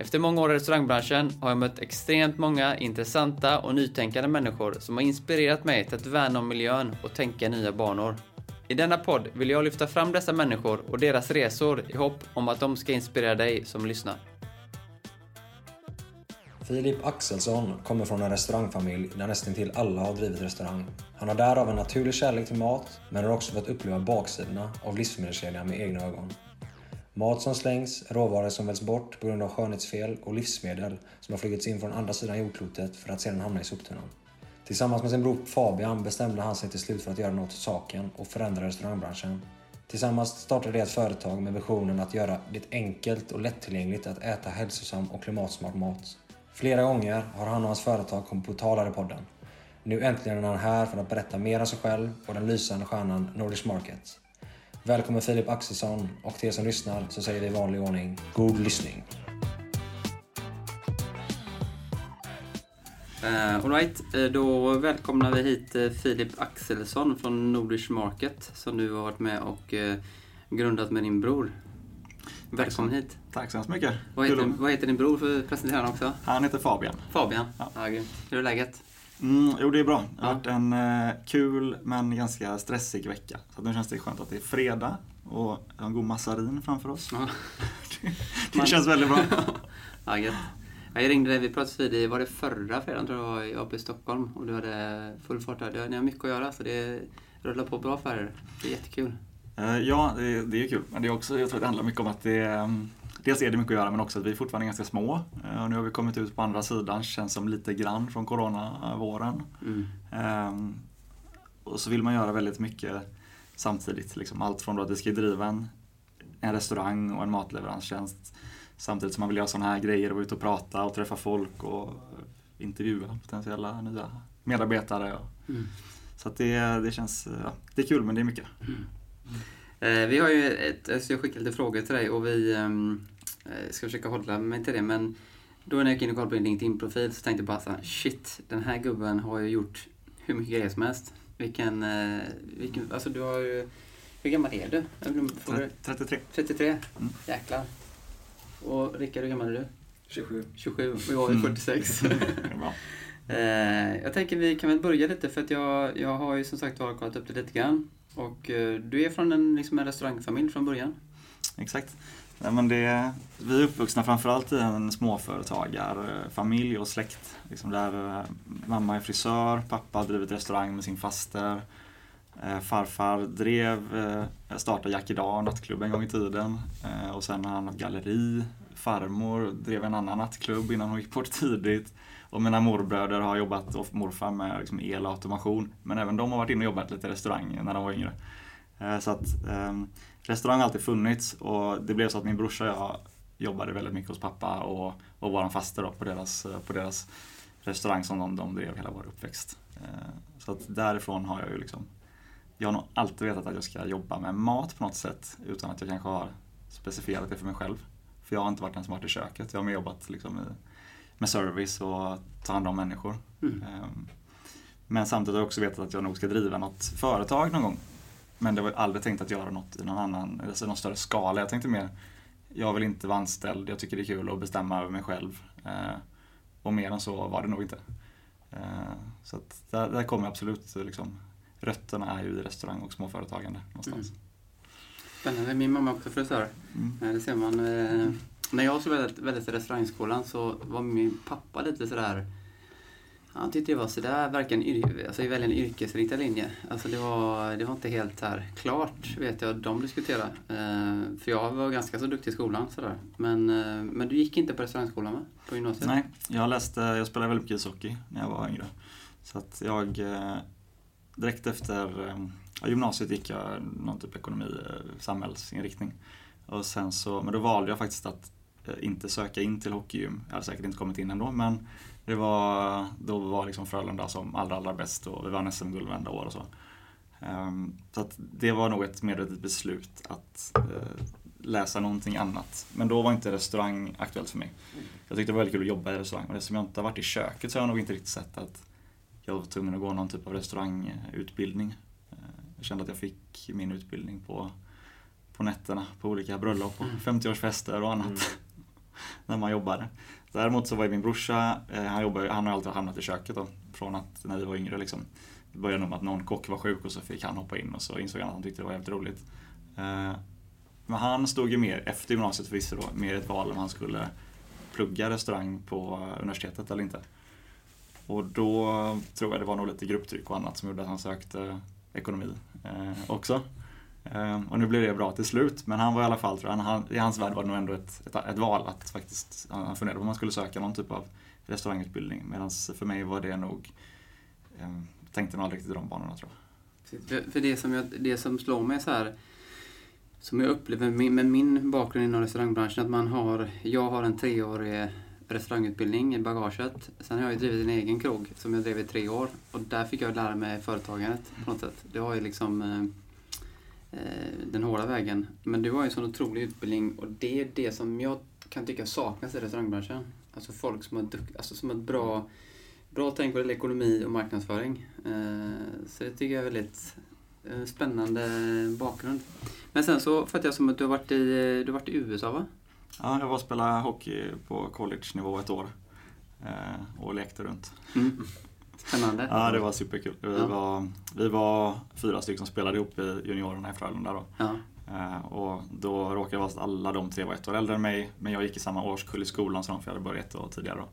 Efter många år i restaurangbranschen har jag mött extremt många intressanta och nytänkande människor som har inspirerat mig till att värna om miljön och tänka i nya banor. I denna podd vill jag lyfta fram dessa människor och deras resor i hopp om att de ska inspirera dig som lyssnar. Filip Axelsson kommer från en restaurangfamilj där nästan till alla har drivit restaurang. Han har därav en naturlig kärlek till mat, men har också fått uppleva baksidorna av livsmedelskedjan med egna ögon. Mat som slängs, råvaror som väljs bort på grund av skönhetsfel och livsmedel som har flugits in från andra sidan jordklotet för att sedan hamna i soptunnan. Tillsammans med sin bror Fabian bestämde han sig till slut för att göra något åt saken och förändra restaurangbranschen. Tillsammans startade de ett företag med visionen att göra det enkelt och lättillgängligt att äta hälsosam och klimatsmart mat. Flera gånger har han och hans företag kommit på tal i podden. Nu äntligen är han här för att berätta mer om sig själv och den lysande stjärnan Nordish Market. Välkommen Filip Axelsson och till er som lyssnar så säger vi i vanlig ordning God lyssning. Uh, Alright, då välkomnar vi hit uh, Filip Axelsson från Nordish Market som du har varit med och uh, grundat med din bror. Välkommen hit. Tack så hemskt mycket. Vad heter, vad heter din bror för att presentera honom också? Han heter Fabian. Fabian? Ja. ja Hur är läget? Mm, jo, det är bra. Det har varit en eh, kul men ganska stressig vecka. Så nu känns det skönt att det är fredag och en god massarin framför oss. Ja. det, det känns väldigt bra. ja, gött. Jag ringde dig, vi pratades vid, var det förra fredagen tror jag var jag uppe i Stockholm och du hade full fart där. Ni har mycket att göra så det rullar på bra för er. Det är jättekul. Uh, ja, det, det, är kul. Men det är också, jag tror det handlar mycket om att det um, dels är det mycket att göra men också att vi är fortfarande ganska små. Uh, nu har vi kommit ut på andra sidan, känns som lite grann från coronavåren. Mm. Um, och så vill man göra väldigt mycket samtidigt. Liksom allt från att vi ska driva en, en restaurang och en matleveranstjänst samtidigt som man vill göra sådana här grejer och vara ute och prata och träffa folk och intervjua potentiella nya medarbetare. Mm. Så det, det känns ja, det är kul men det är mycket. Mm. Eh, vi har ju ett, så jag skickade lite frågor till dig och vi ehm, eh, ska försöka hålla mig till det. Men då när jag gick in och kollade på din LinkedIn-profil så tänkte jag bara så här, shit, den här gubben har ju gjort hur mycket grejer som helst. Vilken, eh, vilken alltså du har ju, hur gammal är du? 33. 33? Mm. Jäklar. Och Rickard, hur gammal är du? 27. 27 och jag är 46. Mm. jag tänker vi kan väl börja lite för att jag, jag har ju som sagt kollat upp det lite grann. Och eh, du är från en, liksom en restaurangfamilj från början? Exakt. Nej, men det, vi är uppvuxna framförallt i en småföretagarfamilj och släkt. Liksom där eh, mamma är frisör, pappa har drivit restaurang med sin faster. Eh, farfar drev, startade Jack idag, nattklubb en gång i tiden. Och sen har han haft galleri. Farmor drev en annan nattklubb innan hon gick bort tidigt. Och mina morbröder har jobbat, och morfar, med liksom el och automation. Men även de har varit inne och jobbat lite i restaurang när de var yngre. Eh, så att ehm, restaurang har alltid funnits och det blev så att min brorsa och jag jobbade väldigt mycket hos pappa och, och vår faster då på deras, eh, på deras restaurang som de, de drev hela vår uppväxt. Eh, så att därifrån har jag ju liksom jag har nog alltid vetat att jag ska jobba med mat på något sätt utan att jag kanske har specifierat det för mig själv. För jag har inte varit den som varit i köket. Jag har mer jobbat liksom i med service och ta hand om människor. Mm. Ehm, men samtidigt har jag också vetat att jag nog ska driva något företag någon gång. Men det var aldrig tänkt att göra något i någon annan, alltså någon större skala. Jag tänkte mer, jag vill inte vara anställd, jag tycker det är kul att bestämma över mig själv. Ehm, och mer än så var det nog inte. Ehm, så att där, där kommer absolut liksom, rötterna är ju i restaurang och småföretagande någonstans. Mm. Spännande, min mamma är också frisör. Mm. Det ser man. När jag skulle väldigt, väldigt restaurangskolan så var min pappa lite sådär han tyckte det var sådär, verkligen alltså, välja en yrkesinriktad linje. Alltså det var, det var inte helt här klart, vet jag, de diskuterade. Eh, för jag var ganska så duktig i skolan sådär. Men, eh, men du gick inte på restaurangskolan va? På gymnasiet? Nej, jag läste, jag spelade väldigt mycket ishockey när jag var yngre. Så att jag, eh, direkt efter eh, gymnasiet gick jag någon typ ekonomi, eh, samhällsinriktning. Och sen så, men då valde jag faktiskt att Eh, inte söka in till hockeygym. Jag hade säkert inte kommit in ändå men det var, då var liksom Frölunda som allra, allra bäst och vi vann SM-guld varenda år och så. Ehm, så att det var nog ett medvetet beslut att eh, läsa någonting annat. Men då var inte restaurang aktuellt för mig. Jag tyckte det var väldigt kul att jobba i restaurang och eftersom jag inte har varit i köket så har jag nog inte riktigt sett att jag var tvungen att gå någon typ av restaurangutbildning. Eh, jag kände att jag fick min utbildning på, på nätterna på olika bröllop och 50-årsfester och annat. Mm när man jobbade. Däremot så var ju min brorsa, eh, han, jobbade, han har alltid hamnat i köket då, från att när vi var yngre liksom. Det började med att någon kock var sjuk och så fick han hoppa in och så insåg han att han tyckte det var jävligt roligt. Eh, men han stod ju mer, efter gymnasiet förvisso då, mer ett val om han skulle plugga restaurang på universitetet eller inte. Och då tror jag det var nog lite grupptryck och annat som gjorde att han sökte ekonomi eh, också. Ehm, och nu blev det bra till slut, men han var i alla fall, tror jag, han, i hans värld var det nog ändå ett, ett, ett val att faktiskt, han funderade på om han skulle söka någon typ av restaurangutbildning. Medan för mig var det nog, eh, tänkte nog aldrig riktigt i de banorna tror jag. För, för det, som jag, det som slår mig så här, som jag upplever med min bakgrund inom restaurangbranschen, att man har, jag har en treårig restaurangutbildning i bagaget. Sen har jag ju drivit en egen krog som jag drev i tre år och där fick jag lära mig företagandet på något sätt. Det har ju liksom Eh, den hårda vägen. Men du har ju en sån otrolig utbildning och det är det som jag kan tycka saknas i restaurangbranschen. Alltså folk som har, alltså som har bra, bra tänk på ekonomi och marknadsföring. Eh, så det tycker jag är väldigt eh, spännande bakgrund. Men sen så fattar jag som att du har varit i, du har varit i USA va? Ja, jag var och spelade hockey på college-nivå ett år. Och lekte runt. Mm. Spännande. Ja, det var superkul. Vi, ja. var, vi var fyra stycken som spelade ihop i juniorerna i Frölunda då. Ja. Uh, och då råkade det vara att alla de tre var ett år äldre än mig, men jag gick i samma årskull i skolan som de, för jag hade börjat ett år tidigare. Då.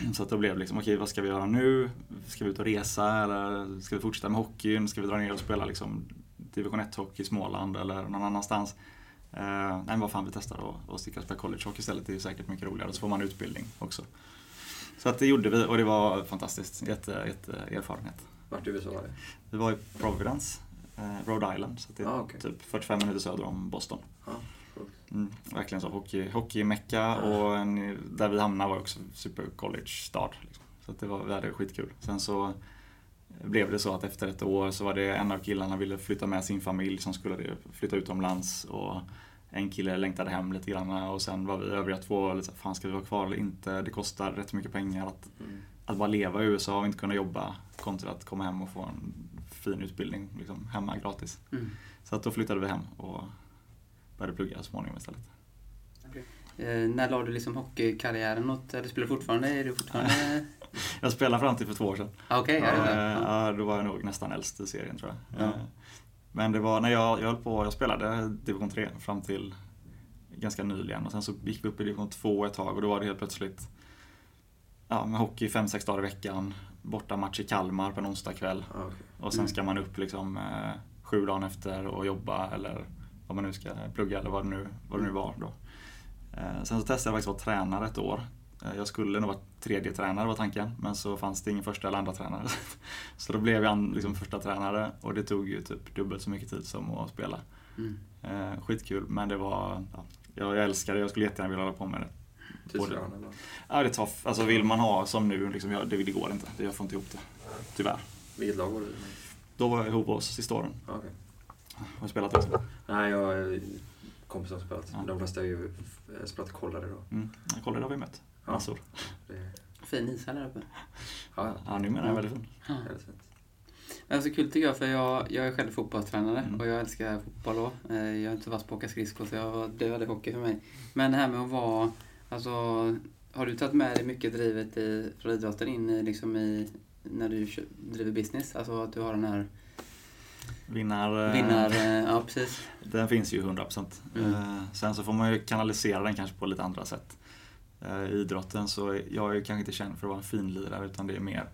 Så att då blev det liksom, okej okay, vad ska vi göra nu? Ska vi ut och resa eller ska vi fortsätta med hockeyn? Ska vi dra ner och spela liksom division 1-hockey i Småland eller någon annanstans? Uh, nej men vad fan, vi testar att sticka och spela collegehockey istället. Det är säkert mycket roligare, så får man utbildning också. Så att det gjorde vi och det var fantastiskt. Jätte, jätte erfarenhet. Vart i USA var det? Vi var i Providence, eh, Rhode Island. Så det är ah, okay. typ 45 minuter söder om Boston. Ah, mm, verkligen så hockey, hockeymecka ah. och en, där vi hamnade var också super college-stad. Liksom. Så det var, vi hade skitkul. Sen så blev det så att efter ett år så var det en av killarna ville flytta med sin familj som skulle flytta utomlands. Och en kille längtade hem lite grann och sen var vi övriga två lite fan ska vi vara kvar eller inte? Det kostar rätt mycket pengar att, mm. att bara leva i USA och inte kunna jobba kontra att komma hem och få en fin utbildning liksom, hemma gratis. Mm. Så att då flyttade vi hem och började plugga så småningom istället. Okay. Eh, när la du liksom hockeykarriären åt, eller spelar fortfarande? Är du fortfarande... jag spelade fram till för två år sedan. Okay, ja, ja, ja, då var jag nog nästan äldst i serien tror jag. Ja. Men det var när jag, jag höll på, jag spelade division 3 fram till ganska nyligen och sen så gick vi upp i division 2 ett tag och då var det helt plötsligt ja, med hockey 5-6 dagar i veckan, borta match i Kalmar på en onsdagkväll ah, okay. och sen mm. ska man upp liksom eh, sju dagar efter och jobba eller vad man nu ska plugga eller vad det nu, vad det nu var då. Eh, sen så testade jag faktiskt att vara tränare ett år jag skulle nog vara tredje tränare var tanken, men så fanns det ingen första eller andra tränare. Så då blev jag liksom första tränare och det tog ju typ dubbelt så mycket tid som att spela. Mm. Eh, skitkul, men det var, ja, jag älskar det, jag skulle jättegärna vilja hålla på med det. Både, ja, det är tough. Alltså vill man ha som nu, liksom, det, det går inte. Jag får inte ihop det. Tyvärr. Vilket lag var du Då var jag i Hovås sista åren. Okay. Har du spelat också? Nej, jag har kompisar som spelat. Ja. De flesta har ju spelat Kollare då. Mm. Kollare har vi mött. Massor. Fin ishall här uppe. Ja, ja. numera är den väldigt fin. Ja. Det är så kul tycker jag, för jag, jag är själv fotbollstränare mm. och jag älskar fotboll då. Eh, jag är inte vass på att åka skridskor så jag, det väldigt hockey för mig. Men det här med att vara, alltså, har du tagit med dig mycket drivet i, från idrotten in i, liksom i, när du driver business? Alltså att du har den här Vinnar... Eh, Vinnar, eh, ja precis. Den finns ju 100%. Mm. Sen så får man ju kanalisera den kanske på lite andra sätt. Eh, i idrotten så jag är kanske inte känd för att vara en finlirare utan det är mer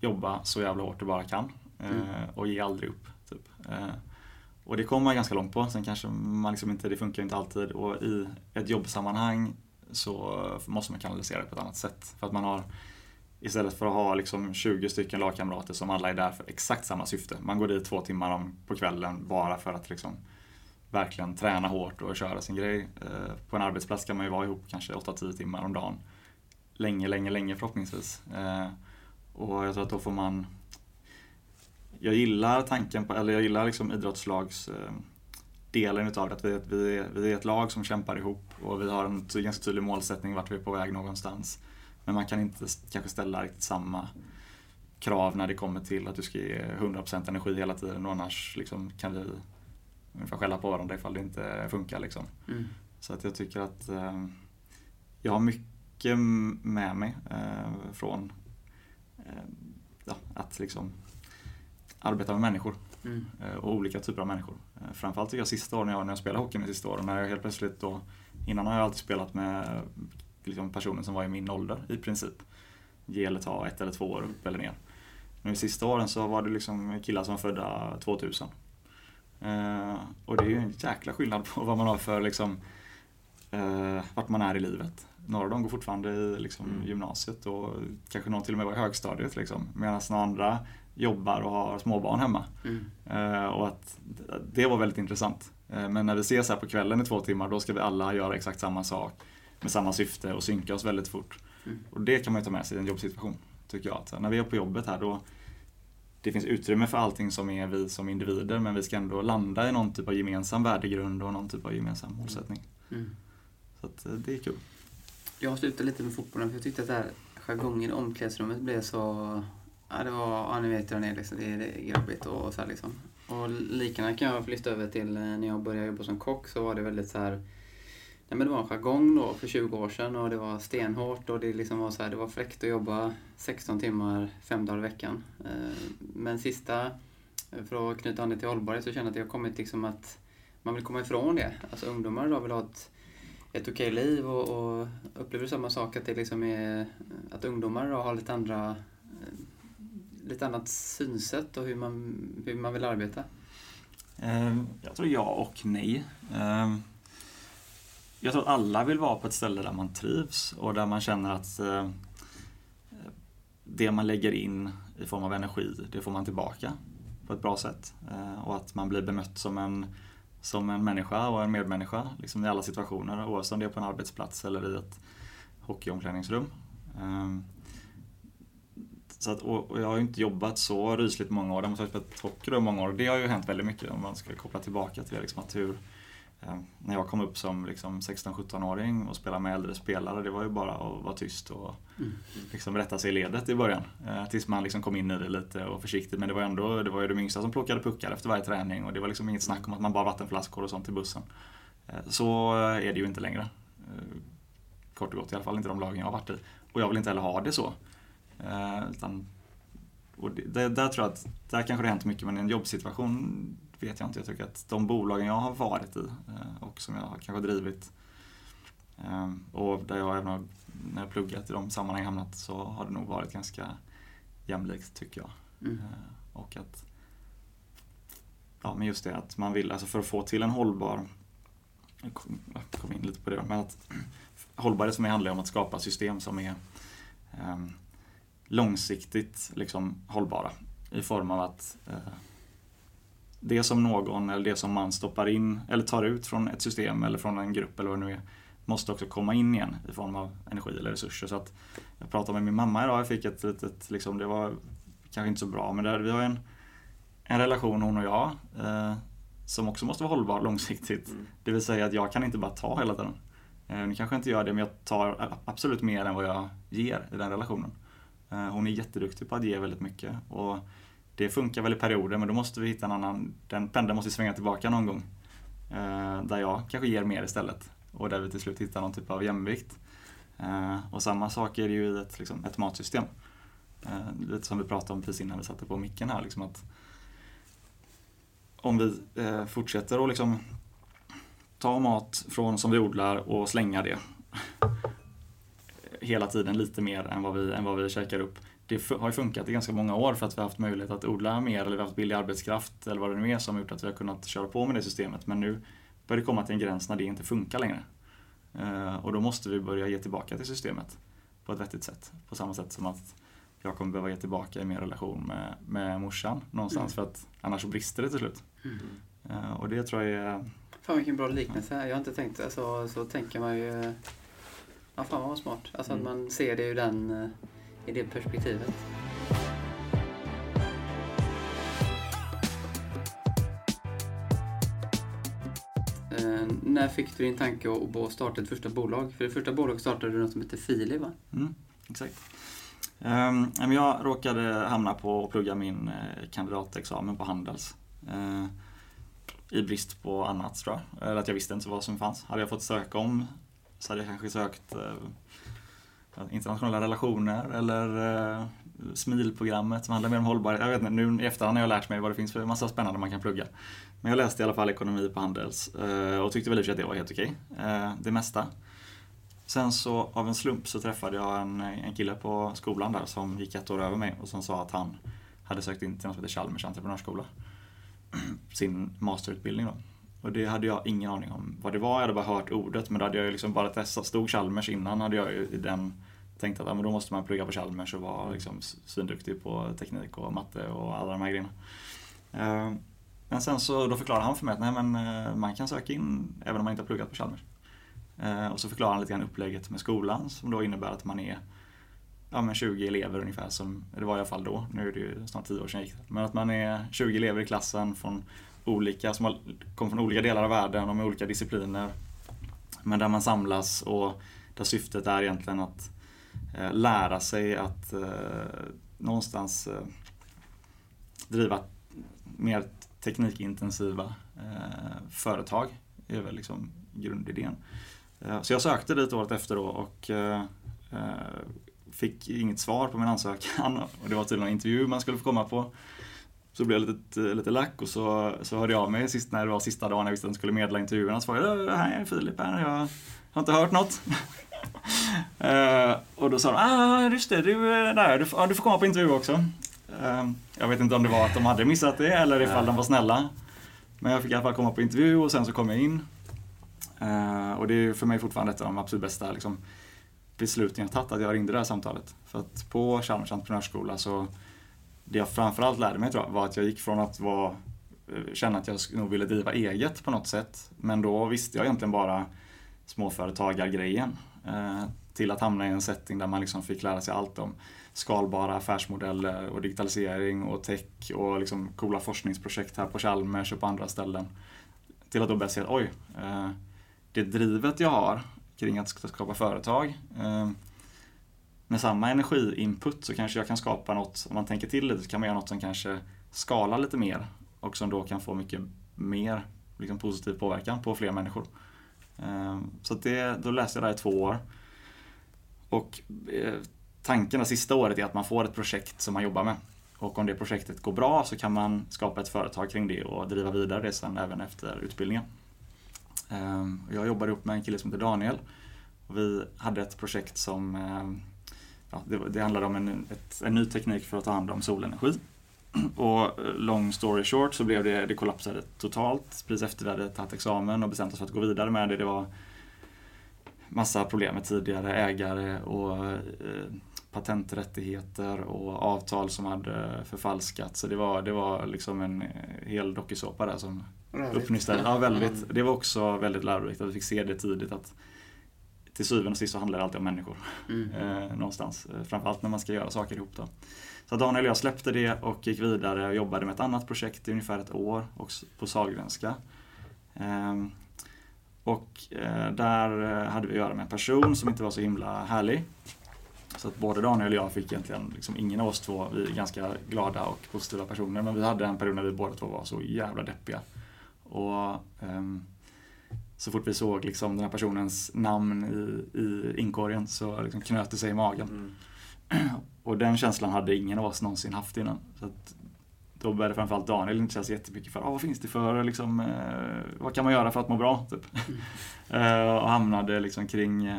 jobba så jävla hårt du bara kan eh, mm. och ge aldrig upp. Typ. Eh, och det kommer man ganska långt på. Sen kanske man liksom inte, det funkar inte alltid och i ett jobbsammanhang så måste man kanalisera det på ett annat sätt. För att man har Istället för att ha liksom 20 stycken lagkamrater som alla är där för exakt samma syfte. Man går dit två timmar på kvällen bara för att liksom verkligen träna hårt och köra sin grej. Eh, på en arbetsplats kan man ju vara ihop kanske 8-10 timmar om dagen. Länge, länge, länge förhoppningsvis. Eh, och jag tror att då får man jag gillar tanken på, eller jag gillar liksom idrottslags eh, delen utav det. Att vi, vi, är, vi är ett lag som kämpar ihop och vi har en ganska tydlig målsättning vart vi är på väg någonstans. Men man kan inte kanske ställa riktigt samma krav när det kommer till att du ska ge 100% energi hela tiden och annars liksom kan vi ungefär skälla på varandra ifall det inte funkar. Liksom. Mm. Så att jag tycker att eh, jag har mycket med mig eh, från eh, ja, att liksom arbeta med människor. Mm. Eh, och olika typer av människor. Eh, framförallt tycker jag sista åren jag, när jag spelade hockey de sista åren, när jag helt plötsligt då, innan har jag alltid spelat med liksom, personer som var i min ålder i princip. Ge eller ta, ett eller två år upp eller ner. Men de sista åren så var det liksom killar som var födda 2000. Eh, och det är ju en jäkla skillnad på vad man har för liksom, eh, vart man är i livet. Några av dem går fortfarande i liksom, mm. gymnasiet och kanske någon till och med var i högstadiet. Liksom. Medan några andra jobbar och har småbarn hemma. Mm. Eh, och att det var väldigt intressant. Eh, men när vi ses här på kvällen i två timmar, då ska vi alla göra exakt samma sak med samma syfte och synka oss väldigt fort. Mm. Och det kan man ju ta med sig i en jobbsituation, tycker jag. Att när vi är på jobbet här, då det finns utrymme för allting som är vi som individer, men vi ska ändå landa i någon typ av gemensam värdegrund och någon typ av gemensam målsättning. Mm. Så att, eh, det är kul. Jag har slutat lite med fotbollen, för jag tyckte att det här jargongen i omklädningsrummet blev så Ja, det var, ja ni vet hur det är liksom. Det är grabbigt och så här liksom. Och liknande kan jag lyfta över till eh, när jag började jobba som kock så var det väldigt så här Nej, men det var en jargong då för 20 år sedan och det var stenhårt och det liksom var så här, det var fräckt att jobba 16 timmar fem dagar i veckan. Eh, men sista, eh, för att knyta an det till hållbarhet, så känner jag att det har kommit liksom att man vill komma ifrån det. Alltså ungdomar idag vill ha ett, ett okej liv och, och upplever samma sak att det liksom är att ungdomar idag har lite andra eh, lite annat synsätt och hur man, hur man vill arbeta? Ehm, jag tror ja och nej. Ehm, jag tror att alla vill vara på ett ställe där man trivs och där man känner att eh, det man lägger in i form av energi, det får man tillbaka på ett bra sätt. Eh, och att man blir bemött som en, som en människa och en medmänniska liksom i alla situationer, oavsett om det är på en arbetsplats eller i ett hockeyomklädningsrum. Ehm, så att, och jag har ju inte jobbat så rysligt många år. Däremot har jag spelat hockey i många år. Det har ju hänt väldigt mycket om man ska koppla tillbaka till det. Liksom att hur, när jag kom upp som liksom 16-17-åring och spelade med äldre spelare, det var ju bara att vara tyst och mm. liksom rätta sig i ledet i början. Eh, tills man liksom kom in i det lite och försiktigt. Men det var ändå det var ju de yngsta som plockade puckar efter varje träning och det var liksom inget snack om att man bar vattenflaskor och sånt till bussen. Eh, så är det ju inte längre. Eh, kort och gott, i alla fall inte de lagen jag har varit i. Och jag vill inte heller ha det så. Eh, utan, och det, där tror jag att, där kanske det har hänt mycket men i en jobbsituation vet jag inte. Jag tycker att de bolagen jag har varit i eh, och som jag har kanske drivit eh, och där jag även när jag pluggat i de sammanhang hamnat så har det nog varit ganska jämlikt tycker jag. Mm. Och att Ja men just det att man vill, alltså för att få till en hållbar Jag kom in lite på det men att hållbarhet som handlar om att skapa system som är um, långsiktigt liksom, hållbara. I form av att eh, det som någon eller det som man stoppar in eller tar ut från ett system eller från en grupp eller vad det nu är måste också komma in igen i form av energi eller resurser. Så att jag pratade med min mamma idag, jag fick ett litet, liksom, det var kanske inte så bra, men där, vi har en, en relation hon och jag eh, som också måste vara hållbar långsiktigt. Mm. Det vill säga att jag kan inte bara ta hela tiden. Eh, nu kanske jag inte gör det, men jag tar absolut mer än vad jag ger i den relationen. Eh, hon är jätteduktig på att ge väldigt mycket. Och det funkar väl i perioder men då måste vi hitta en annan, den pendeln måste svänga tillbaka någon gång. Eh, där jag kanske ger mer istället. Och där vi till slut hittar någon typ av jämvikt. Eh, och samma sak är det ju i ett, liksom, ett matsystem. Eh, lite som vi pratade om precis innan vi satte på micken här. Liksom att om vi eh, fortsätter att liksom ta mat från som vi odlar och slänga det hela tiden lite mer än vad vi, än vad vi käkar upp. Det har ju funkat i ganska många år för att vi har haft möjlighet att odla mer eller vi har haft billig arbetskraft eller vad det nu är som har gjort att vi har kunnat köra på med det systemet. Men nu börjar det komma till en gräns när det inte funkar längre. Eh, och då måste vi börja ge tillbaka till systemet på ett vettigt sätt. På samma sätt som att jag kommer behöva ge tillbaka i min relation med, med morsan någonstans mm. för att annars så brister det till slut. Mm. Och det tror jag är Fan vilken bra liknelse. Jag har inte tänkt, alltså, så tänker man ju... Ja, fan vad smart. Alltså att Mm. man ser det ur den, eh, i det perspektivet. Eh, när fick du din tanke att att starta ett första bolag? För det första bolaget startade du något som heter Fili va? Mm, exakt. Ehm, jag råkade hamna på att plugga min eh, kandidatexamen på Handels. Eh, I brist på annat tror jag. Eller att jag visste inte vad som fanns. Hade jag fått söka om så hade jag kanske sökt eh, internationella relationer eller eh, SMIL-programmet som handlar mer om hållbarhet. Jag vet inte, nu i efterhand har jag lärt mig vad det finns för massa spännande man kan plugga. Men jag läste i alla fall ekonomi på Handels eh, och tyckte väl i och för sig att det var helt okej. Eh, det mesta. Sen så av en slump så träffade jag en, en kille på skolan där som gick ett år över mig och som sa att han hade sökt in till något som heter Chalmers entreprenörsskola. Sin masterutbildning då. Och det hade jag ingen aning om vad det var. Jag hade bara hört ordet men då hade jag ju liksom bara testat. Stod Chalmers innan hade jag ju i den tänkte att ja, men då måste man plugga på Chalmers och vara liksom svinduktig på teknik och matte och alla de här grejerna. Eh, men sen så då förklarade han för mig att nej, men, eh, man kan söka in även om man inte har pluggat på Chalmers. Eh, och så förklarar han lite grann upplägget med skolan som då innebär att man är ja, men 20 elever ungefär, som, det var i alla fall då, nu är det ju snart 10 år sedan jag gick där. Men att man är 20 elever i klassen från olika, som kommer från olika delar av världen och med olika discipliner. Men där man samlas och där syftet är egentligen att Eh, lära sig att eh, någonstans eh, driva mer teknikintensiva eh, företag. är väl liksom grundidén. Eh, Så jag sökte dit året efter då och eh, eh fick inget svar på min ansökan och det var tydligen en intervju man skulle få komma på. Så blev jag lite, eh, lite lack och så, så hörde jag av mig sist, när det var sista dagen jag visste att jag skulle meddela intervjuerna. Så var jag, hej är Filip här, jag har inte hört något. uh, och då sa de, ah just det, du eh, nej, du, får- ja, du får komma på intervju också. Uh, jag vet inte om det var att de hade missat det eller ifall de var snälla. Men jag fick i alla fall komma på intervju och sen så kom jag in. Uh, och det är ju för mig fortfarande ett av de absolut bästa liksom, besluten jag tagit att jag ringde det här samtalet. För att på Chalmers entreprenörsskola så det jag framförallt lärde mig tror jag, var att jag gick från att vara, känna att jag nog ville driva eget på något sätt. Men då visste jag egentligen bara småföretagargrejen. Eh, till att hamna i en setting där man liksom fick lära sig allt om skalbara affärsmodeller och digitalisering och tech och liksom coola forskningsprojekt här på Chalmers och på andra ställen. Till att då börja se att oj, eh, det drivet jag har kring att skapa företag eh, med samma energiinput så kanske jag kan skapa något, om man tänker till lite, så kan man göra något som kanske skalar lite mer och som då kan få mycket mer liksom, positiv påverkan på fler människor. Ehm, så det, då läste jag där i två år. Och eh, tanken det sista året är att man får ett projekt som man jobbar med. Och om det projektet går bra så kan man skapa ett företag kring det och driva vidare det sen även efter utbildningen. Ehm, jag jobbade ihop med en kille som heter Daniel. Och vi hade ett projekt som ehm, ja, det, det handlade om en, ett, en ny teknik för att ta hand om solenergi. Och eh, long story short så blev det, det kollapsade totalt precis efter vi hade tagit examen och bestämt oss för att gå vidare med det. Det var massa problem med tidigare ägare och eh, patenträttigheter och avtal som hade förfalskats. Så det var, det var liksom en eh, hel dokusåpa där som uppnystade. Ja, väldigt. Det var också väldigt lärorikt att vi fick se det tidigt att till syvende och sist så handlar det alltid om människor. Mm. Eh, någonstans. Eh, Framförallt när man ska göra saker ihop då. Så Daniel och jag släppte det och gick vidare och jobbade med ett annat projekt i ungefär ett år också på Sahlgrenska. Ehm, och eh, där eh, hade vi att göra med en person som inte var så himla härlig. Så att både Daniel och jag fick egentligen, liksom ingen av oss två, vi är ganska glada och positiva personer, men vi hade en period när vi båda två var så jävla deppiga. Och ehm, så fort vi såg liksom den här personens namn i, i inkorgen så liksom knöt det sig i magen. Mm. Och den känslan hade ingen av oss någonsin haft innan. Så att då började framförallt Daniel intressera sig jättemycket för ah, vad finns det för, liksom, eh, vad kan man göra för att må bra? Typ. Eh, och hamnade liksom kring eh,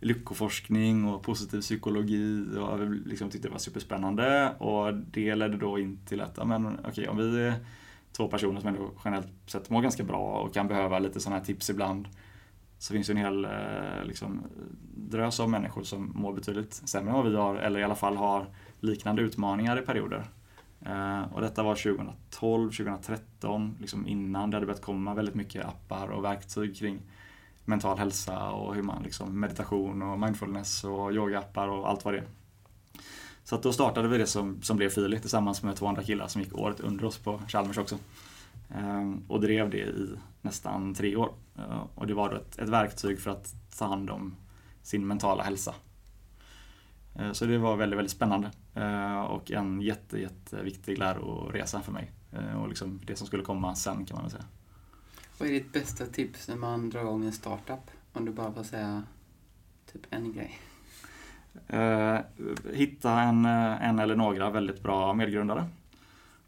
lyckoforskning och positiv psykologi och liksom tyckte det var superspännande. Och det ledde då in till att, men, okej, om vi två personer som ändå generellt sett mår ganska bra och kan behöva lite sådana här tips ibland så finns det en hel eh, liksom, drös av människor som mår betydligt sämre än vad vi har, eller i alla fall har liknande utmaningar i perioder. Eh, och detta var 2012, 2013, liksom innan det hade börjat komma väldigt mycket appar och verktyg kring mental hälsa och hur man liksom meditation och mindfulness och yogaappar och allt vad det är. Så att då startade vi det som, som blev Filip tillsammans med två andra killar som gick året under oss på Chalmers också. Ehm, och drev det i nästan tre år. Ehm, och det var då ett, ett verktyg för att ta hand om sin mentala hälsa. Ehm, så det var väldigt, väldigt spännande ehm, och en jätte, jätteviktig läroresa för mig. Ehm, och liksom det som skulle komma sen kan man väl säga. Vad är ditt bästa tips när man drar igång en startup? Om du bara får säga typ en grej. Eh, hitta en, eh, en eller några väldigt bra medgrundare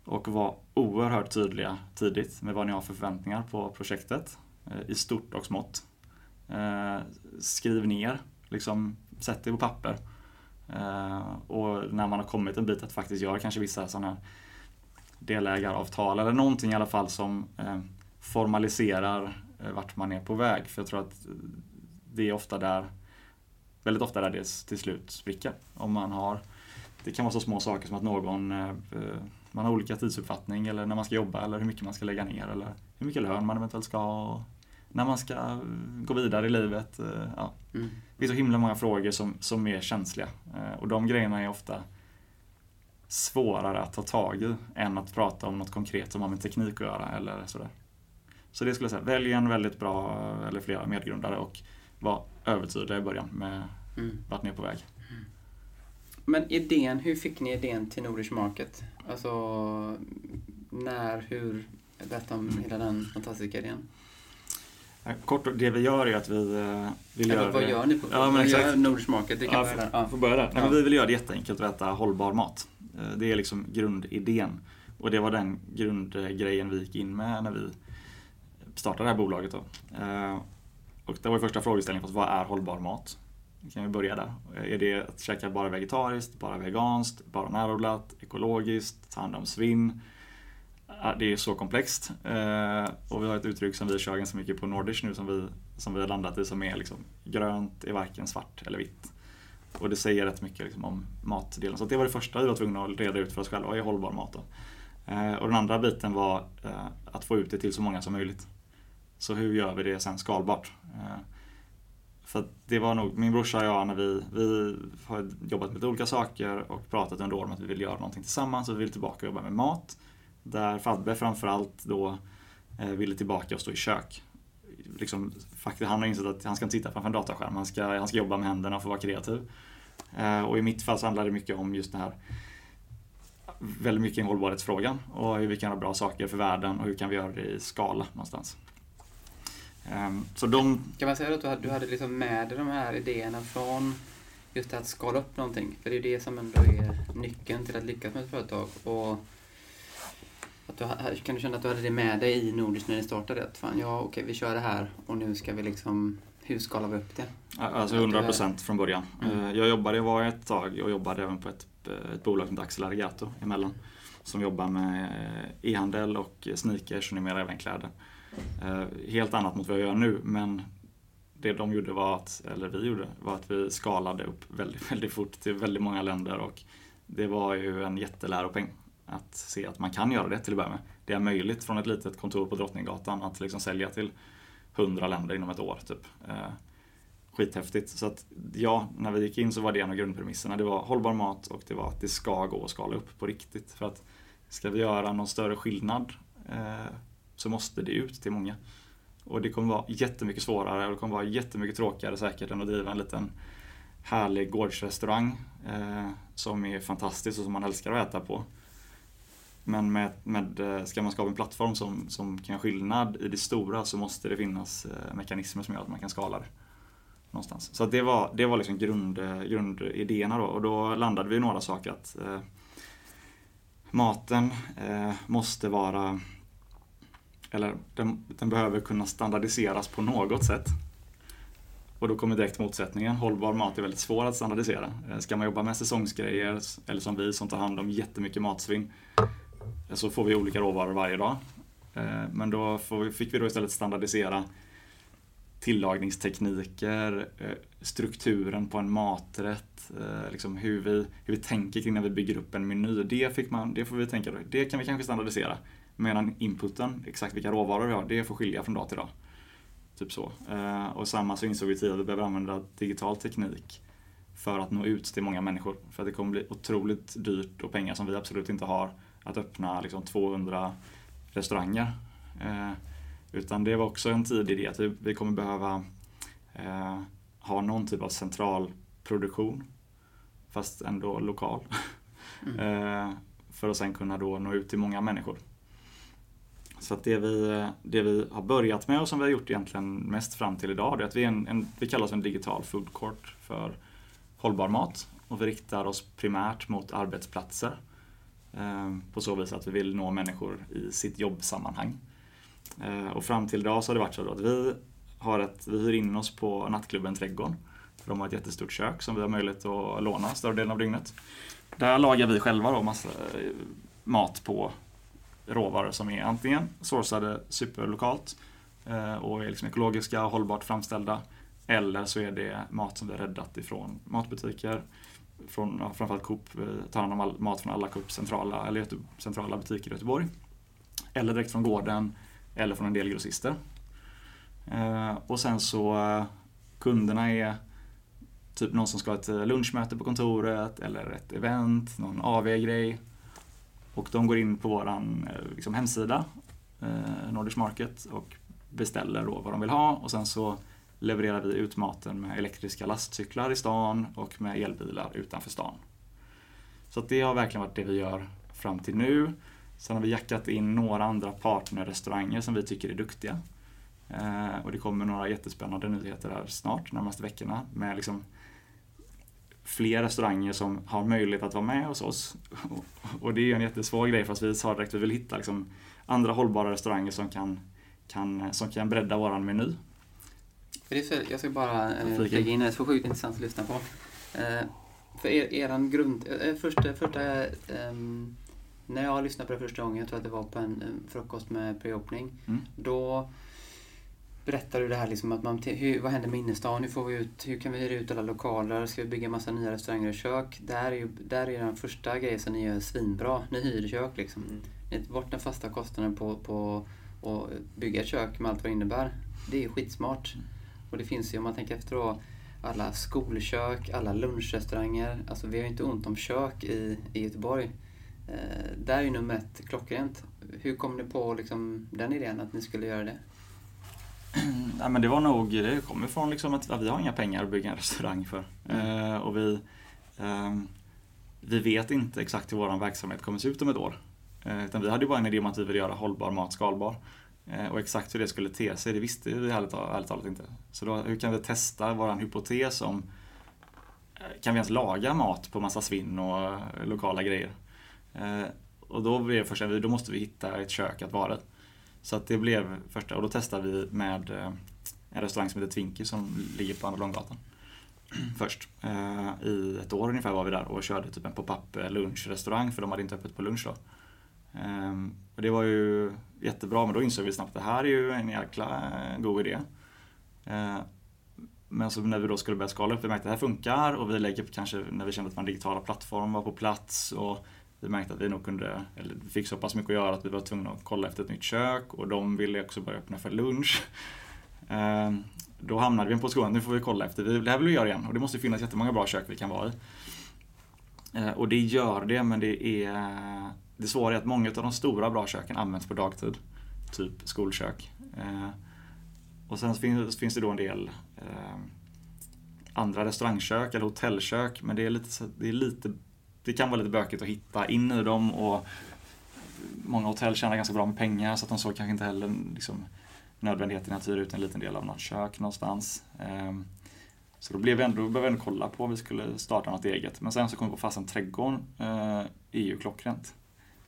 och vara oerhört tydliga tidigt med vad ni har för förväntningar på projektet eh, i stort och smått. Eh, skriv ner, liksom, sätt det på papper. Eh, och när man har kommit en bit att faktiskt göra kanske vissa sådana delägaravtal eller någonting i alla fall som eh, formaliserar eh, vart man är på väg. För jag tror att det är ofta där väldigt ofta där det till slut spricker. Om man har, det kan vara så små saker som att någon eh, man har olika tidsuppfattning eller när man ska jobba eller hur mycket man ska lägga ner eller hur mycket lön man eventuellt ska ha. När man ska eh, gå vidare i livet. Eh, ja. Mm. Det är så himla många frågor som, som är känsliga och de grejerna är ofta svårare att ta tag i än att prata om något konkret som har med teknik att göra eller sådär. Så det skulle jag säga, välj en väldigt bra eller flera medgrundare och var övertydliga i början med mm. vart ni är på väg. Mm. Men idén, hur fick ni idén till Nordisk Market? Alltså, när, hur? Berätta om mm. hela den fantastiska idén. Kort det vi gör är att vi eh, vill göra... Vad gör ni på ja, men exakt. Gör Nordisk Market? Det kan ja, börja där. Får börja där. Ja. vi vill göra det jätteenkelt att äta hållbar mat. Eh, det är liksom grundidén. Och det var den grundgrejen vi gick in med när vi startade det här bolaget. Då. Och det var första frågeställningen, fast vad är hållbar mat? Kan vi börja där. Är det att käka bara vegetariskt, bara veganskt, bara närodlat, ekologiskt, ta hand om svinn? Äh, det är så komplext. Eh, och vi har ett uttryck som vi kör ganska mycket på Nordish nu som vi, som vi har landat i som är liksom, grönt är varken svart eller vitt. Och det säger rätt mycket liksom om matdelen. Så det var det första vi var tvungna att reda ut för oss själva. Vad är hållbar mat då? Eh, och den andra biten var eh, att få ut det till så många som möjligt. Så hur gör vi det sen skalbart? Eh, för det var nog min brorsa och jag när vi, vi har jobbat med olika saker och pratat under åren om att vi vill göra någonting tillsammans och vi vill tillbaka och jobba med mat. Där Fabbe framförallt då eh, ville tillbaka och stå i kök. Liksom, faktiskt, han har insett att han ska inte sitta framför en datorskärm, han ska, han ska jobba med händerna och få vara kreativ. Eh, och i mitt fall så handlar det mycket om just det här väldigt mycket hållbarhetsfrågan och hur vi kan ha bra saker för världen och hur kan vi göra det i skala någonstans. Ehm, så de... Kan man säga att du hade, du hade liksom med dig de här idéerna från just att skala upp någonting? För det är det som ändå är nyckeln till att lyckas med ett företag. Och att du, kan du känna att du hade det med dig i Nordisk när ni startade? Att fan, ja okej, vi kör det här och nu ska vi liksom hur skalar vi upp det? Alltså 100% från början. Mm. Eh, jag jobbade, var ett tag och jobbade även på ett, ett bolag som heter Axel Arigato emellan. Som jobbar med eh, e-handel och sneakers och numera även kläder. Eh, helt annat mot vad jag gör nu men det de gjorde var att, eller vi gjorde, var att vi skalade upp väldigt, väldigt fort till väldigt många länder och det var ju en jätteläropeng att se att man kan göra det till att börja med. Det är möjligt från ett litet kontor på Drottninggatan att liksom sälja till hundra länder inom ett år. Typ. Eh, skithäftigt. Så att ja, när vi gick in så var det en av grundpremisserna. Det var hållbar mat och det var att det ska gå att skala upp på riktigt. För att ska vi göra någon större skillnad eh, så måste det ut till många. Och det kommer vara jättemycket svårare och det kommer vara jättemycket tråkigare säkert än att driva en liten härlig gårdsrestaurang eh, som är fantastisk och som man älskar att äta på. Men med, med, eh, ska man skapa en plattform som, som kan göra skillnad i det stora så måste det finnas eh, mekanismer som gör att man kan skala det. Någonstans. Så det var, det var liksom grund, eh, grundidéerna då och då landade vi i några saker att eh, maten eh, måste vara eller den, den, behöver kunna standardiseras på något sätt. Och då kommer direkt motsättningen. Hållbar mat är väldigt svår att standardisera. Eh, ska man jobba med säsongsgrejer, eller som vi som tar hand om jättemycket matsvinn, eh, så får vi olika råvaror varje dag. Eh, men då fick vi då istället standardisera tillagningstekniker, strukturen på en maträtt, liksom hur, vi, hur vi tänker kring när vi bygger upp en meny. Det, fick man, det får vi tänka det kan vi kanske standardisera. Medan inputen, exakt vilka råvaror vi har, det får skilja från dag till dag. Typ så. Eh, och samma så insåg vi tidigare att vi behöver använda digital teknik för att nå ut till många människor. För att det kommer bli otroligt dyrt och pengar som vi absolut inte har att öppna liksom 200 restauranger. Utan det var också en tidig idé att vi, kommer behöva eh, ha någon typ av central produktion fast ändå lokal. Mm. eh, för att sen kunna då nå ut till många människor. Så att det vi, det vi har börjat med och som vi har gjort egentligen mest fram till idag, det är att vi, är en, en, vi kallar oss en digital food court för hållbar mat. Och vi riktar oss primärt mot arbetsplatser. Eh, på så vis att vi vill nå människor i sitt jobbsammanhang. Eh, och fram till idag så har det varit så att vi, har ett, vi hyr in oss på nattklubben Trädgården. För de har ett jättestort kök som vi har möjlighet att låna större delen av dygnet. Där lagar vi själva då massa eh, mat på råvaror som är antingen sourcade superlokalt eh, och är liksom ekologiska och hållbart framställda. Eller så är det mat som vi har räddat ifrån matbutiker. Från ja, framförallt Coop, eh, tar hand om all, mat från alla Coop centrala, eller centrala butiker i Göteborg. Eller direkt från gården eller från en del grossister. Eh, och sen så kunderna är typ någon som ska ha ett lunchmöte på kontoret eller ett event, någon AV-grej. Och de går in på vår eh, liksom, hemsida, eh, Nordish Market, och beställer då vad de vill ha och sen så levererar vi ut maten med elektriska lastcyklar i stan och med elbilar utanför stan. Så det har verkligen varit det vi gör fram till nu. Sen har vi jackat in några andra partnerrestauranger som vi tycker är duktiga. Eh, och det kommer några jättespännande nyheter här snart, närmaste veckorna, med liksom fler restauranger som har möjlighet att vara med hos oss. Och det är en jättesvår grej för att vi sa direkt att vi vill hitta liksom andra hållbara restauranger som kan, kan, som kan bredda våran meny. jag ska bara eh, flika in, det är så sjukt intressant att lyssna på. Eh, för er, eran grund, eh, första, första um, när jag lyssnade på det första gången, jag tror att det var på en frukost med pre-opening, mm. då berättade du det här liksom att man, hur, vad händer med innerstan? Hur får vi ut, hur kan vi hyra ut alla lokaler? Ska vi bygga massa nya restauranger och kök? Där är ju där är den första grejen som ni gör svinbra. Ni hyr kök liksom. Mm. Ni tar bort den fasta kostnaden på, på att bygga ett kök med allt vad det innebär. Det är skitsmart. Mm. Och det finns ju, om man tänker efter då, alla skolkök, alla lunchrestauranger. Alltså vi har ju inte ont om kök i, i Göteborg. Eh, där är ju nummer ett klockrent. Hur kom ni på liksom, den idén att ni skulle göra det? Ja, men det var nog, det kommer från liksom att ja, vi har inga pengar att bygga en restaurang för. Mm. Eh, och vi, eh, vi vet inte exakt hur vår verksamhet kommer se ut om ett år. Eh, utan vi hade bara en idé om att vi ville göra hållbar mat skalbar. Eh, och exakt hur det skulle te sig, det visste vi ärligt, ärligt talat inte. Så då, hur kan vi testa vår hypotes om eh, kan vi ens laga mat på massa svinn och lokala grejer? Eh, och då blev första, då måste vi hitta ett kök att vara i. Så att det blev första, och då testade vi med eh, en restaurang som heter Twinkie som ligger på Andra Långgatan. Först. Eh, I ett år ungefär var vi där och körde typ en pop-up lunchrestaurang för de hade inte öppet på lunch då. Ehm, och det var ju jättebra men då insåg vi snabbt att det här är ju en jäkla eh, god idé. Men så när vi då skulle börja skala upp, vi märkte att det här funkar och vi lägger kanske, när vi kände att vår digitala plattform var på plats och vi märkte att vi nog kunde, eller fick så pass mycket att göra att vi var tvungna att kolla efter ett nytt kök och de ville också börja öppna för lunch. Ehm, då hamnade vi på skolan, nu får vi kolla efter, det här vill vi göra igen och det måste finnas jättemånga bra kök vi kan vara i. Ehm, och det gör det, men det är det svåra är att många av de stora bra köken används på dagtid. Typ skolkök. Ehm, och sen finns det då en del andra restaurangkök eller hotellkök, men det är lite, det är lite det kan vara lite bökigt att hitta in i dem och många hotell tjänar ganska bra med pengar så att de såg kanske inte heller liksom, nödvändigheten att hyra ut en liten del av något kök någonstans. Ehm, så då, blev vi ändå, då behövde vi ändå kolla på om vi skulle starta något eget. Men sen så kom vi på fasen Trädgården eh, är ju klockrent.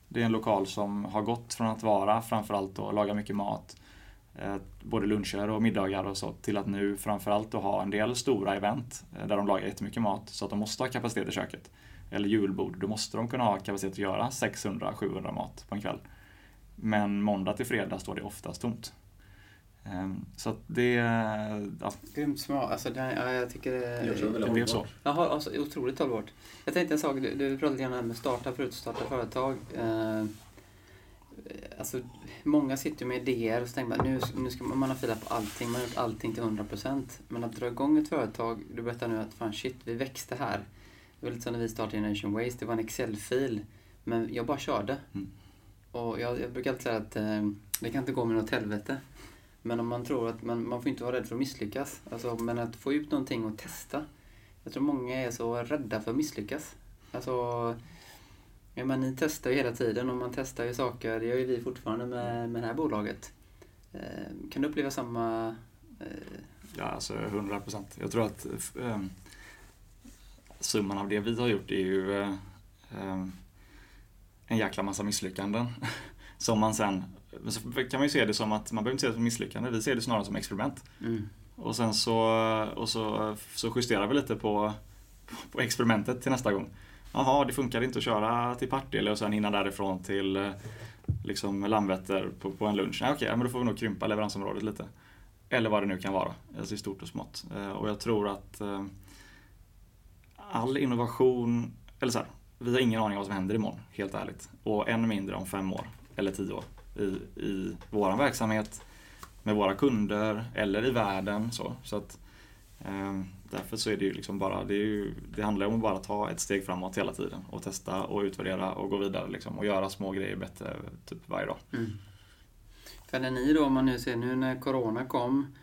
Det är en lokal som har gått från att vara framförallt att laga mycket mat, eh, både luncher och middagar och så, till att nu framförallt att ha en del stora event eh, där de lagar jättemycket mat så att de måste ha kapacitet i köket eller julbord, då måste de kunna ha kapacitet att göra 600-700 mat på en kväll. Men måndag till fredag står det oftast tomt. Ehm, så att det, ja, Grymt smart. Alltså, det, ja, jag tycker det, Jag tror det är det blev så. Jaha, alltså, otroligt hållbart. Jag tänkte en sak, du, du pratade lite här med starta förut, starta företag. Eh, alltså, många sitter med idéer och så tänker man nu, nu ska man, man har filat på allting, man har gjort allting till 100%. Men att dra igång ett företag, du berättar nu att fan shit, vi växte här. Det var lite som när vi startade Generation Waste, det var en Excel-fil. Men jag bara körde. Mm. Och jag, jag brukar alltid säga att eh, det kan inte gå med något helvete. Men om man tror att man, man får inte vara rädd för att misslyckas. Alltså, men att få ut någonting och testa. Jag tror många är så rädda för att misslyckas. Alltså, ja, men ni testar ju hela tiden och man testar ju saker. Det gör ju vi fortfarande med, med det här bolaget. Eh, kan du uppleva samma... Eh, Ja, alltså 100 procent. Jag tror att eh, summan av det vi har gjort är ju eh, eh, en jäkla massa misslyckanden. Som man sen, kan man ju se det som att, man behöver inte se det som misslyckande, vi ser det snarare som experiment. mm, Och sen så, och så, så justerar vi lite på, på experimentet till nästa gång. Jaha, det funkar inte att köra till Partille och sen hinna därifrån till eh, liksom Landvetter på, på en lunch. Nej, okej, men då får vi nog krympa leveransområdet lite. Eller vad det nu kan vara, alltså i stort och smått. Och jag tror att all innovation, eller så här, vi har ingen aning om vad som händer imorgon, helt ärligt. Och än mindre om fem år eller tio år i, i vår verksamhet, med våra kunder eller i världen. Så, så att, eh, därför så är det ju liksom bara, det, är ju, det handlar om att bara ta ett steg framåt hela tiden och testa och utvärdera och gå vidare liksom, och göra små grejer bättre typ varje dag. mm. För när ni då, om man nu ser nu när Corona kom,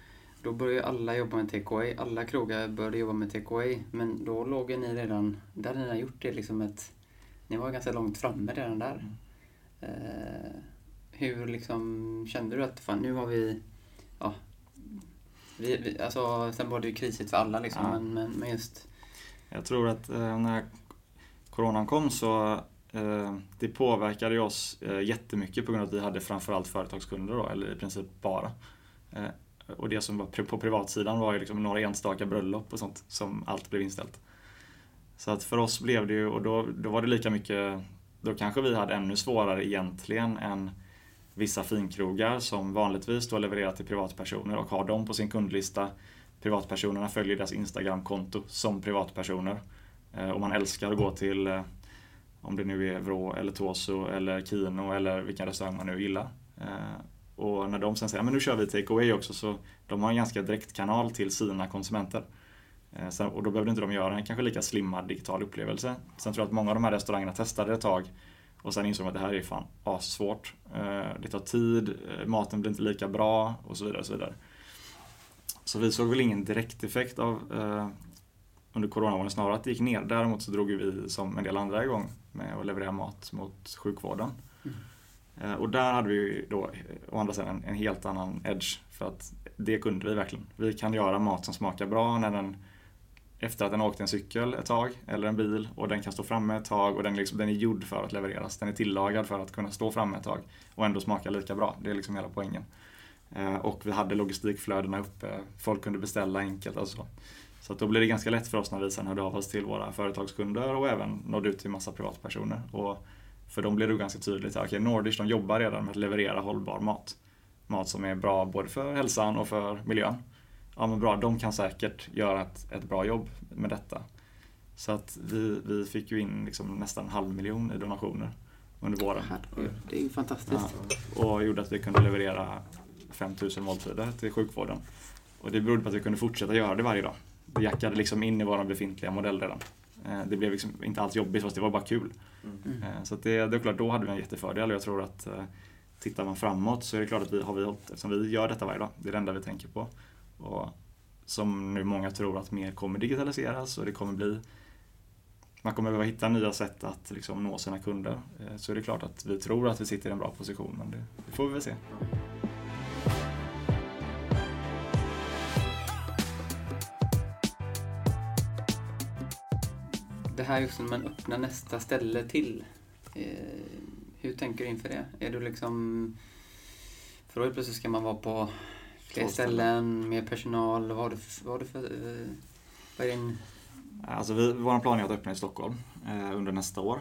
då började alla jobba med takeaway. Alla krogar började jobba med takeaway. Men då låg ni redan, där hade ni redan gjort det liksom ett, ni var ganska långt framme redan där. Eh, hur liksom kände du att fan, nu har vi, ja, vi, vi, alltså sen var det ju krisigt för alla liksom, Ja. men, men, men just, Jag tror att eh, när coronan kom så eh, det påverkade ju oss eh, jättemycket på grund av att vi hade framförallt företagskunder då, eller i princip bara. Och det som var på privatsidan var ju liksom några enstaka bröllop och sånt som allt blev inställt. Så att för oss blev det ju, och då, då var det lika mycket, då kanske vi hade ännu svårare egentligen än vissa finkrogar som vanligtvis då levererar till privatpersoner och har dem på sin kundlista. Privatpersonerna följer deras Instagramkonto som privatpersoner. Eh, och man älskar att gå till, eh, om det nu är Vrå eller Toso eller Kino eller vilken restaurang man nu gillar. Eh, och när de sen säger men nu kör vi take away också så de har en ganska direkt kanal till sina konsumenter. Eh, sen- Och då behövde inte de göra en kanske lika slimmad digital upplevelse. Sen tror jag att många av de här restaurangerna testade ett tag och sen insåg de att det här är fan assvårt. Eh, det tar tid, eh, maten blir inte lika bra och så vidare. Och så, vidare. så vi såg väl ingen direkt effekt av under coronaåren, snarare att det gick ner. Däremot så drog vi som en del andra igång med att leverera mat mot sjukvården. Mm. Eh, och där hade vi ju då eh, å andra sidan en, helt annan edge för att det kunde vi verkligen. Vi kan göra mat som smakar bra när den efter att den har åkt en cykel ett tag eller en bil och den kan stå framme ett tag och den, är liksom, den är gjord för att levereras. Den är tillagad för att kunna stå framme ett tag och ändå smaka lika bra. Det är liksom hela poängen. Eh, och vi hade logistikflödena uppe, folk kunde beställa enkelt och så. Så att då blev det ganska lätt för oss när vi sen hörde av oss till våra företagskunder och även nådde ut till massa privatpersoner. Och för dem blev det ganska tydligt att okay, Nordish de jobbar redan med att leverera hållbar mat. Mat som är bra både för hälsan och för miljön. Ja men bra, de kan säkert göra ett, ett bra jobb med detta. Så att vi, vi fick ju in liksom nästan en halv miljon i donationer under våren. det är ju fantastiskt. Ja, och gjorde att vi kunde leverera 5000 måltider till sjukvården. Och det berodde på att vi kunde fortsätta göra det varje dag. Det jackade liksom in i vår befintliga modell redan. Eh, Det blev liksom inte alls jobbigt fast det var bara kul. Mm. Eh, Så det, det är klart, då hade vi en jättefördel och jag tror att eh, tittar man framåt så är det klart att vi har vi hållit, eftersom vi gör detta varje dag, det är det enda vi tänker på. Och som nu många tror att mer kommer digitaliseras och det kommer bli man kommer behöva hitta nya sätt att liksom nå sina kunder. Så är det klart att vi tror att vi sitter i en bra position men det, det får vi väl se. Det här just när man öppnar nästa ställe till. Eh, hur tänker du inför det? Är du liksom... För då plötsligt ska man vara på fler ställen. mer personal. Vad har du för... Vad, har du för eh, vad är din... Alltså vi, vår plan är att öppna i Stockholm eh, under nästa år.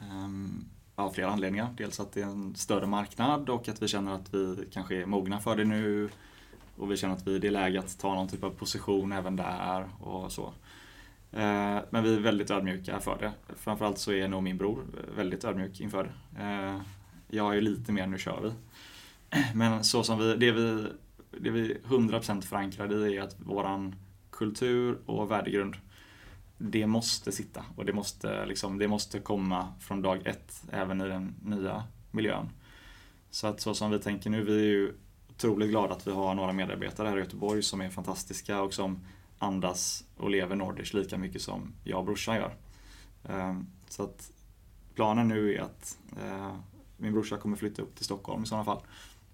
Ehm, av flera anledningar. Dels att det är en större marknad och att vi känner att vi kanske är mogna för det nu. och vi känner att vi, det är läge att ta någon typ av position även där och så. Eh, men vi är väldigt ödmjuka för det. Framförallt så är nog min bror väldigt ödmjuk inför det. Jag är lite mer, nu kör vi. Men så som vi, det vi, det vi 100% förankrade i är att våran kultur och värdegrund, det måste sitta och det måste, liksom, det måste komma från dag ett även i den nya miljön. Så att så som vi tänker nu, vi är ju otroligt glada att vi har några medarbetare här i Göteborg som är fantastiska och som andas och lever Nordish lika mycket som jag och brorsan gör. Ehm, så att planen nu är att eh, min brorsa kommer flytta upp till Stockholm i sådana fall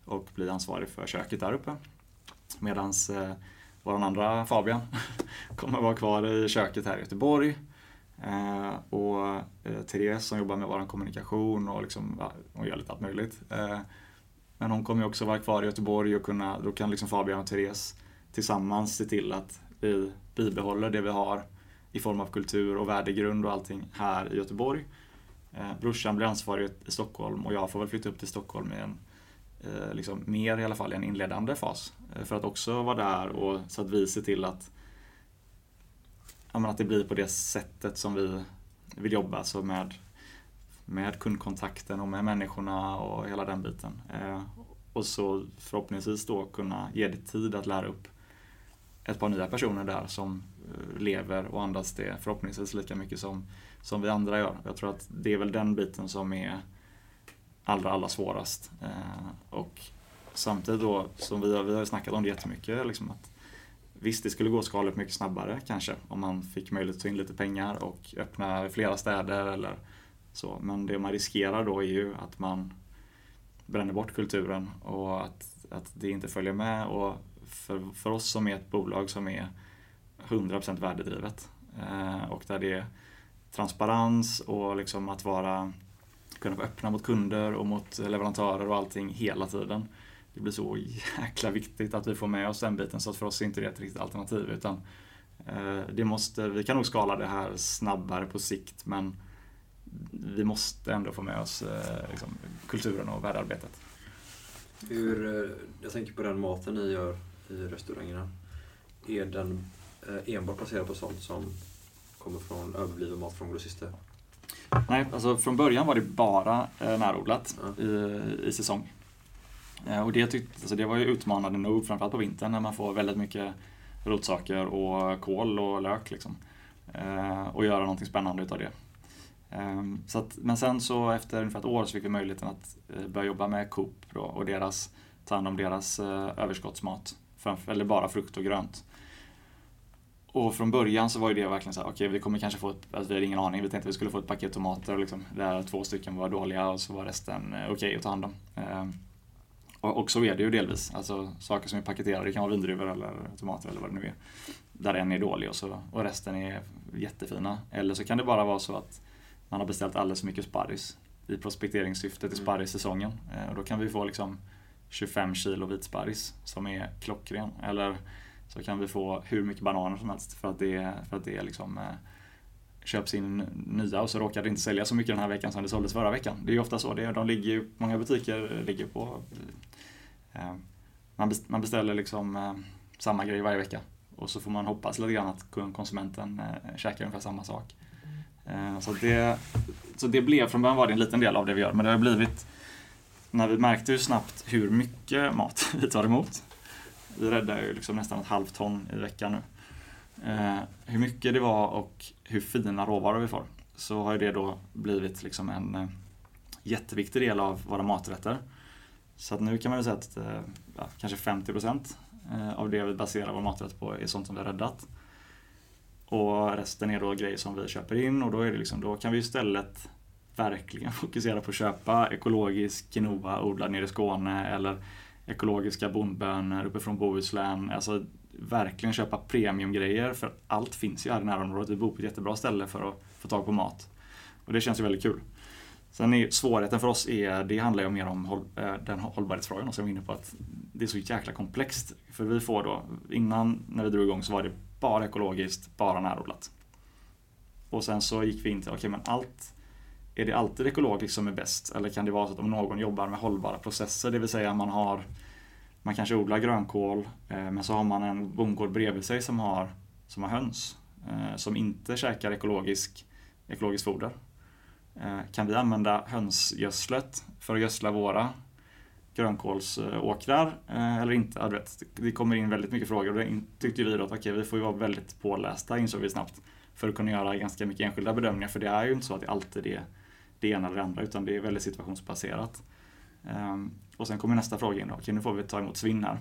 och bli ansvarig för köket där uppe. Medan eh, vår andra Fabian kommer vara kvar i köket här i Göteborg. Eh, och eh, Therese som jobbar med vår kommunikation och liksom, ja, hon gör lite allt möjligt. Eh, men hon kommer också vara kvar i Göteborg och kunna, då kan liksom Fabian och Therese tillsammans se till att vi bibehåller det vi har i form av kultur och värdegrund och allting här i Göteborg. Eh, brorsan blir ansvarig i Stockholm och jag får väl flytta upp till Stockholm i en, eh, liksom, mer i alla fall i en inledande fas. Eh, för att också vara där och så att vi ser till att, menar, att det blir på det sättet som vi vill jobba. Så med, med kundkontakten och med människorna och hela den biten. Eh, och så förhoppningsvis då kunna ge det tid att lära upp ett par nya personer där som eh, lever och andas det förhoppningsvis lika mycket som, som vi andra gör. Jag tror att det är väl den biten som är allra, allra svårast. Eh, och samtidigt då, som vi har, vi har snackat om det jättemycket, liksom att visst det skulle gå skalet mycket snabbare kanske om man fick möjlighet att ta in lite pengar och öppna flera städer eller så. Men det man riskerar då är ju att man bränner bort kulturen och att, att det inte följer med och för, för oss som är ett bolag som är 100% värdedrivet eh, och där det är transparens och liksom att vara, kunna vara öppna mot kunder och mot leverantörer och allting hela tiden. Det blir så jäkla viktigt att vi får med oss den biten så att för oss är inte det ett riktigt alternativ utan eh, det måste, vi kan nog skala det här snabbare på sikt men vi måste ändå få med oss eh, liksom, kulturen och värdearbetet. Hur, eh, jag tänker på den maten ni gör i restaurangerna. Är den eh, enbart baserad på sånt som kommer från överbliven mat från grossister? Nej, alltså från början var det bara eh, närodlat ja. i, i säsong. Eh, och det, tyckte, alltså det var ju utmanande nog, framförallt på vintern när man får väldigt mycket rotsaker och kål och lök. Liksom. och göra någonting spännande utav det. Så att, men sen så efter ungefär ett år så fick vi möjligheten att börja jobba med Coop då, och deras, ta hand om deras överskottsmat framför, eller bara frukt och grönt. Och från början så var ju det verkligen så här, okej okay, vi kommer kanske få ett, alltså vi hade ingen aning, vi tänkte att vi skulle få ett paket tomater liksom, där två stycken var dåliga och så var resten eh, okej okay att ta hand om. Eh, och, och, så är det ju delvis, alltså saker som är paketerade, det kan vara vindruvor eller tomater eller vad det nu är. Där en är dålig och, så, och resten är jättefina. Eller så kan det bara vara så att man har beställt alldeles för mycket sparris i prospekteringssyfte till mm. sparrissäsongen. Eh, och då kan vi få liksom 25 kilo vitsparris som är klockren. Eller så kan vi få hur mycket bananer som helst för att det, för att det liksom, eh, köps in nya och så råkar det inte sälja så mycket den här veckan som det såldes förra veckan. Det är ju ofta så. Det, de ligger, många butiker ligger på... Eh, man beställer liksom eh, samma grej varje vecka och så får man hoppas lite grann att konsumenten eh, käkar ungefär samma sak. Eh, så, det, så det blev, från början var det en liten del av det vi gör, men det har blivit när vi märkte ju snabbt hur mycket mat vi tar emot. Vi räddar ju liksom nästan ett halvt ton i veckan nu. Eh, hur mycket det var och hur fina råvaror vi får. Så har det då blivit liksom en eh, jätteviktig del av våra maträtter. Så att nu kan man väl säga att eh, ja, kanske 50% eh, av det vi baserar vår maträtt på är sånt som vi har räddat. Och resten är då grejer som vi köper in och då, är det liksom, då kan vi istället verkligen fokusera på att köpa ekologisk quinoa odlad nere i Skåne eller ekologiska bondbönor uppifrån Bohuslän. Alltså verkligen köpa premiumgrejer för allt finns ju här i närområdet. Vi bor på ett jättebra ställe för att få tag på mat. Och det känns ju väldigt kul. Sen är svårigheten för oss är, det handlar ju mer om håll, eh, den hållbarhetsfrågan som jag var inne på att det är så jäkla komplext. För vi får då, innan när vi drog igång så var det bara ekologiskt, bara närodlat. Och sen så gick vi in till, okej okay, men allt är det alltid ekologiskt som är bäst? Eller kan det vara så att om någon jobbar med hållbara processer, det vill säga man har man kanske odlar grönkål eh, men så har man en bondgård bredvid sig som har, som har höns eh, som inte käkar ekologisk, ekologiskt foder. Eh, kan vi använda hönsgödslet för att gödsla våra grönkålsåkrar eller inte? det kommer in väldigt mycket frågor och det tyckte vi då att okay, vi får ju vara väldigt pålästa insåg vi snabbt för att kunna göra ganska mycket enskilda bedömningar för det är ju inte så att det alltid är det ena eller det andra utan det är väldigt situationsbaserat. Ehm, och sen kommer nästa fråga in då, okej nu får vi ta emot svinn här.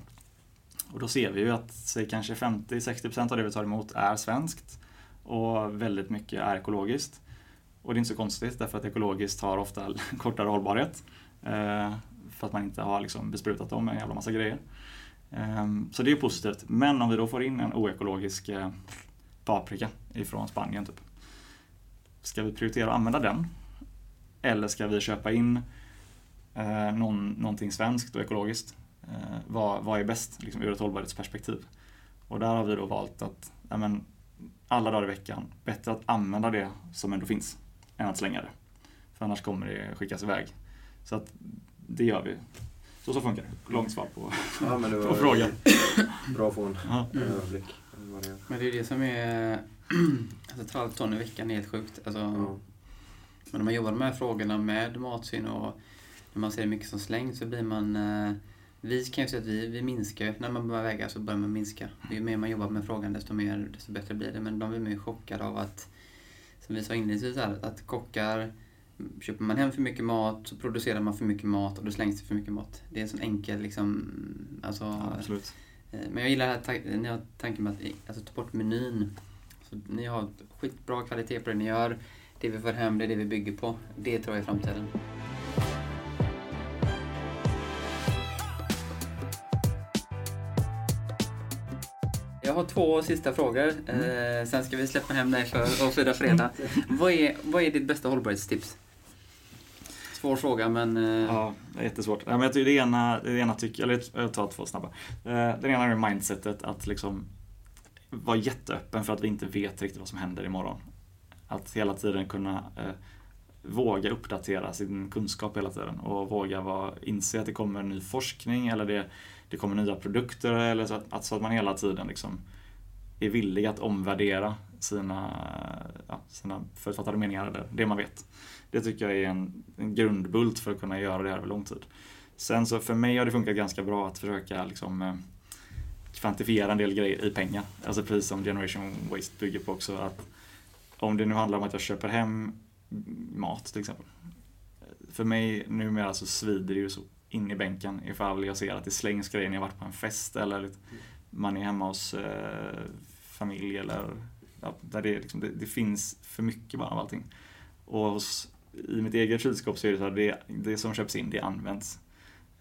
Och då ser vi ju att säg kanske 50-60% av det vi tar emot är svenskt och väldigt mycket är ekologiskt. Och det är inte så konstigt därför att ekologiskt har ofta kortare hållbarhet. Ehm, för att man inte har liksom besprutat dem med en jävla massa grejer. Ehm, så det är positivt. Men om vi då får in en oekologisk eh, paprika ifrån Spanien typ. Ska vi prioritera att använda den? Eller ska vi köpa in eh, någon, någonting svenskt och ekologiskt? Eh, vad, vad är bäst liksom, ur ett hållbarhetsperspektiv? Och där har vi då valt att ja, men, alla dagar i veckan, bättre att använda det som ändå finns än att slänga det. För annars kommer det skickas iväg. Så att det gör vi. Så så funkar det. Långt svar på, ja, men det var på frågan. Bra att få en ja. överblick. Men det är det som är... Alltså 12 ton i veckan är helt sjukt. Alltså, ja. Men när man jobbar med de här frågorna med matsvinn och när man ser mycket som slängs så blir man... Eh, vi kan ju säga att vi, vi minskar När man börjar väga så börjar man minska. Ju mer man jobbar med frågan desto, mer, desto bättre blir det. Men de blir mer chockade av att, som vi sa inledningsvis, här, att kockar Köper man hem för mycket mat så producerar man för mycket mat och då slängs det för mycket mat. Det är en sån enkel liksom... Alltså, ja, absolut. Eh, men jag gillar här ni har tanken med att alltså, ta bort menyn. Så ni har skitbra kvalitet på det ni gör. Det vi får hem, det är det vi bygger på. Det tror jag är framtiden. Jag har två sista frågor. Mm. Eh, sen ska vi släppa hem dig för att fira fredag. vad, är, vad är ditt bästa hållbarhetstips? Svår fråga men... Eh... Ja, det är jättesvårt. Men jag tycker det ena, det ena tycker, eller jag tar två snabba. Eh, ena är mindsetet att liksom vara jätteöppen för att vi inte vet riktigt vad som händer imorgon. Att hela tiden kunna eh, våga uppdatera sin kunskap hela tiden och våga vara, inse att det kommer ny forskning eller det, det kommer nya produkter eller så att, så att man hela tiden liksom är villig att omvärdera sina, ja, sina förutfattade meningar eller det man vet. Det tycker jag är en, en grundbult för att kunna göra det här över lång tid. Sen så för mig har det funkat ganska bra att försöka liksom, eh, kvantifiera en del grejer i pengar. Alltså precis som Generation Waste bygger på också. att om det nu handlar om att jag köper hem mat till exempel. För mig numera så svider det ju så in i bänken ifall jag ser att det slängs grejer när jag varit på en fest eller man är hemma hos eh, familj eller ja, där det, liksom, det, det, finns för mycket bara av allting. Och hos, i mitt eget kylskåp så är det så att det, det som köps in, det används.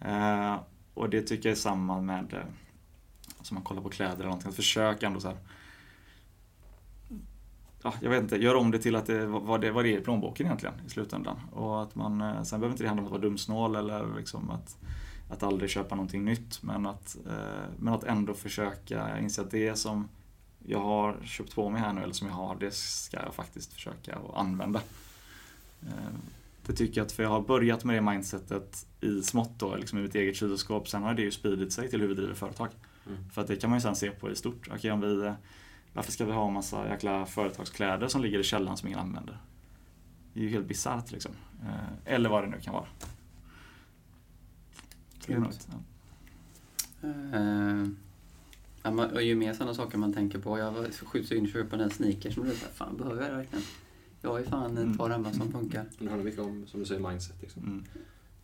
Eh, och det tycker jag är samma med, eh, som man kollar på kläder eller någonting, att försöka ändå så här, ja, jag vet inte, gör om det till att det vad det, vad det är i plånboken egentligen i slutändan. Och att man, eh, sen behöver inte det handla om att vara dumsnål eller liksom att, att aldrig köpa någonting nytt. Men att, eh, men att ändå försöka inse att det som jag har köpt på mig här nu, eller som jag har, det ska jag faktiskt försöka att använda. Eh, det tycker jag att, för jag har börjat med det mindsetet i smått då, liksom i mitt eget kylskåp. Sen har det ju spridit sig till hur vi driver företag. Mm. För att det kan man ju sen se på i stort. Okej, om vi varför ska vi ha en massa jäkla företagskläder som ligger i källaren som ingen använder? Det är ju helt bisarrt liksom. Eh, eller vad det nu kan vara. Ja. Uh, ja, man, och ju mer sådana saker man tänker på. Jag var sjukt sugen på köpa den här sneakers. Men fan behöver jag det verkligen? Jag har ju fan ett par hemma som funkar. Det handlar mycket om, som du säger, mindset. Liksom. Mm.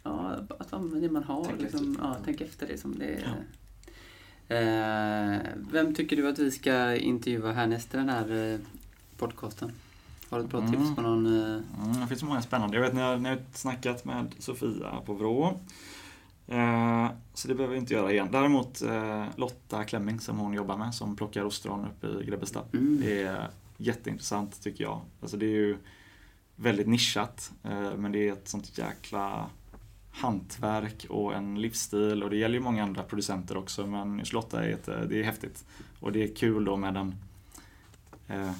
Ja, att använda det man har. Tänk liksom, efter. Ja, tänk efter. Liksom. Det, ja. Eh, vem tycker du att vi ska intervjua härnäst i den här eh, podcasten? Har du ett bra mm. tips på någon? Eh... Mm, det finns många spännande. Jag vet när jag, när jag snackat med Sofia på Vrå. Eh, så det behöver vi inte göra igen. Däremot eh, Lotta Klemming som hon jobbar med som plockar ostron uppe i Grebbestad. Mm. Det är jätteintressant tycker jag. Alltså det är ju väldigt nischat eh, men det är ett sånt jäkla hantverk och en livsstil och det gäller ju många andra producenter också men Charlotta är, ett, eh, det är häftigt. Och det är kul då med en, eh,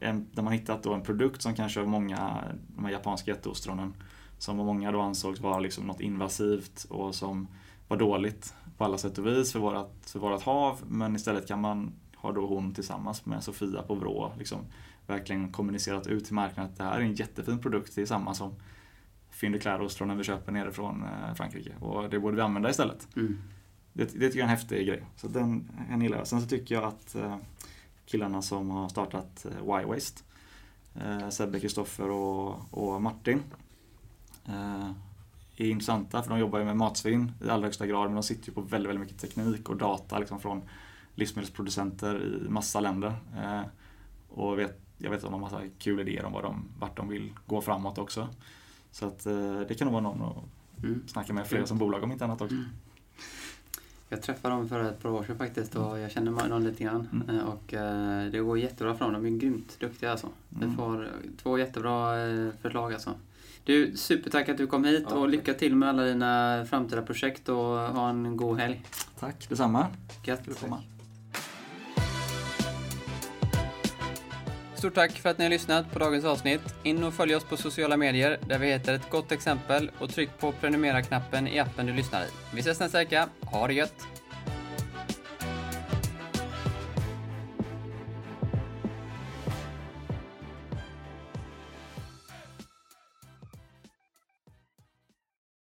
en där man hittat då en produkt som kanske av många, de här japanska jätteostronen, som av många då ansågs vara liksom något invasivt och som var dåligt på alla sätt och vis för vårat, för vårat hav. Men istället kan man, ha då hon tillsammans med Sofia på Vrå, liksom verkligen kommunicerat ut till marknaden att det här är en jättefin produkt. Det är samma som Fyndig klädostronen vi köper nere från eh, Frankrike. Och det borde vi använda istället. Mm. Det, det tycker jag är en häftig grej. Så den, den gillar jag. Sen så tycker jag att eh, killarna som har startat eh, Y-Waste, Sebbe, Kristoffer och, och Martin, är intressanta för de jobbar ju med matsvinn i allra högsta grad men de sitter ju på väldigt, väldigt mycket teknik och data liksom från livsmedelsproducenter i massa länder. Eh, och vet, jag vet att de har massa kul idéer om vad de, vart de vill gå framåt också. Så att eh, det kan nog vara någon att Mm. snacka med fler som bolag om inte annat också. Jag träffade dem för ett par år sedan faktiskt och jag känner dem lite grann. Mm. Eh, Och eh, det går jättebra för dem. De är grymt duktiga alltså. Vi Mm. får två jättebra förslag alltså. Du, supertack att du kom hit Ja, och tack. lycka till med alla dina framtida projekt och ha en god helg. Tack detsamma. Gött. Kul Stort tack för att ni har lyssnat på dagens avsnitt. In och följ oss på sociala medier där vi heter ett gott exempel och tryck på prenumerera-knappen i appen du lyssnar i. Vi ses nästa vecka. Ha det gött!